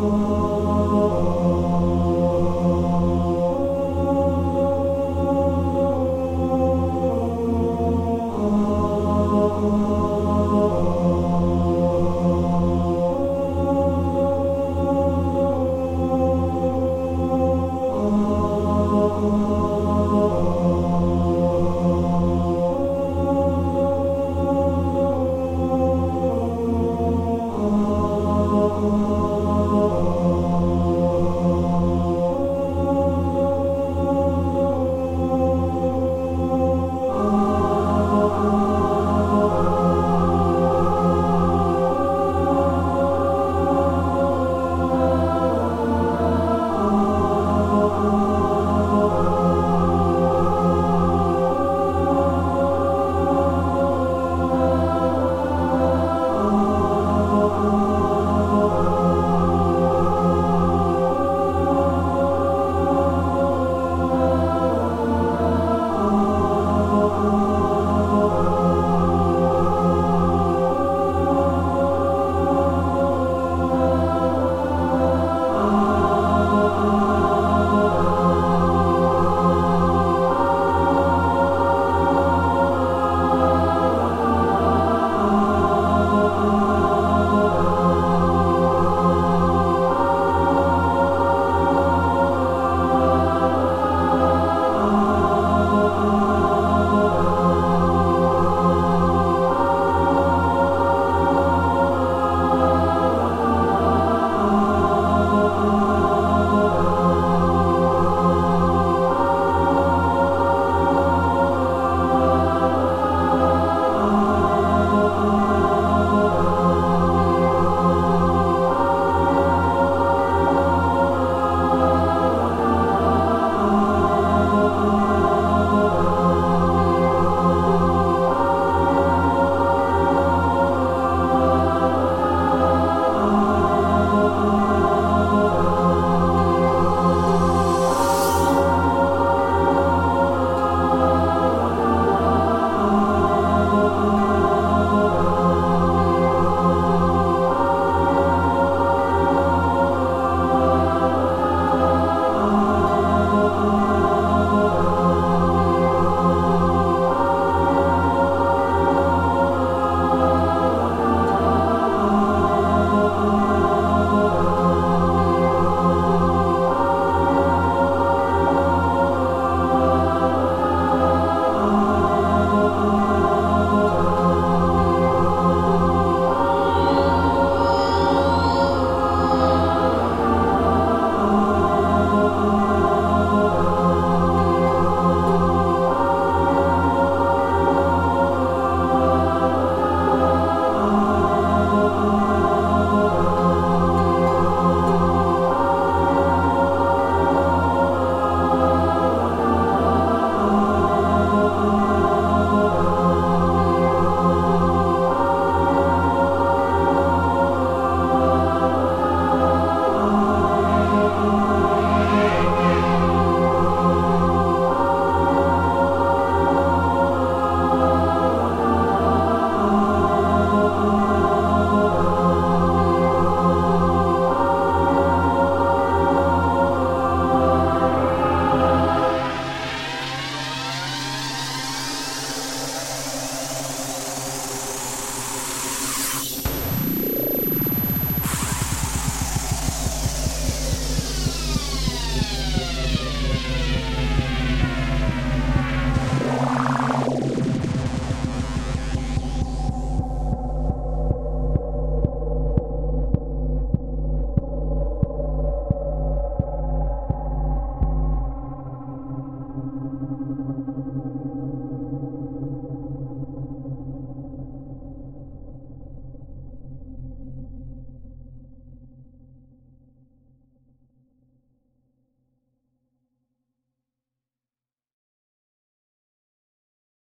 Oh.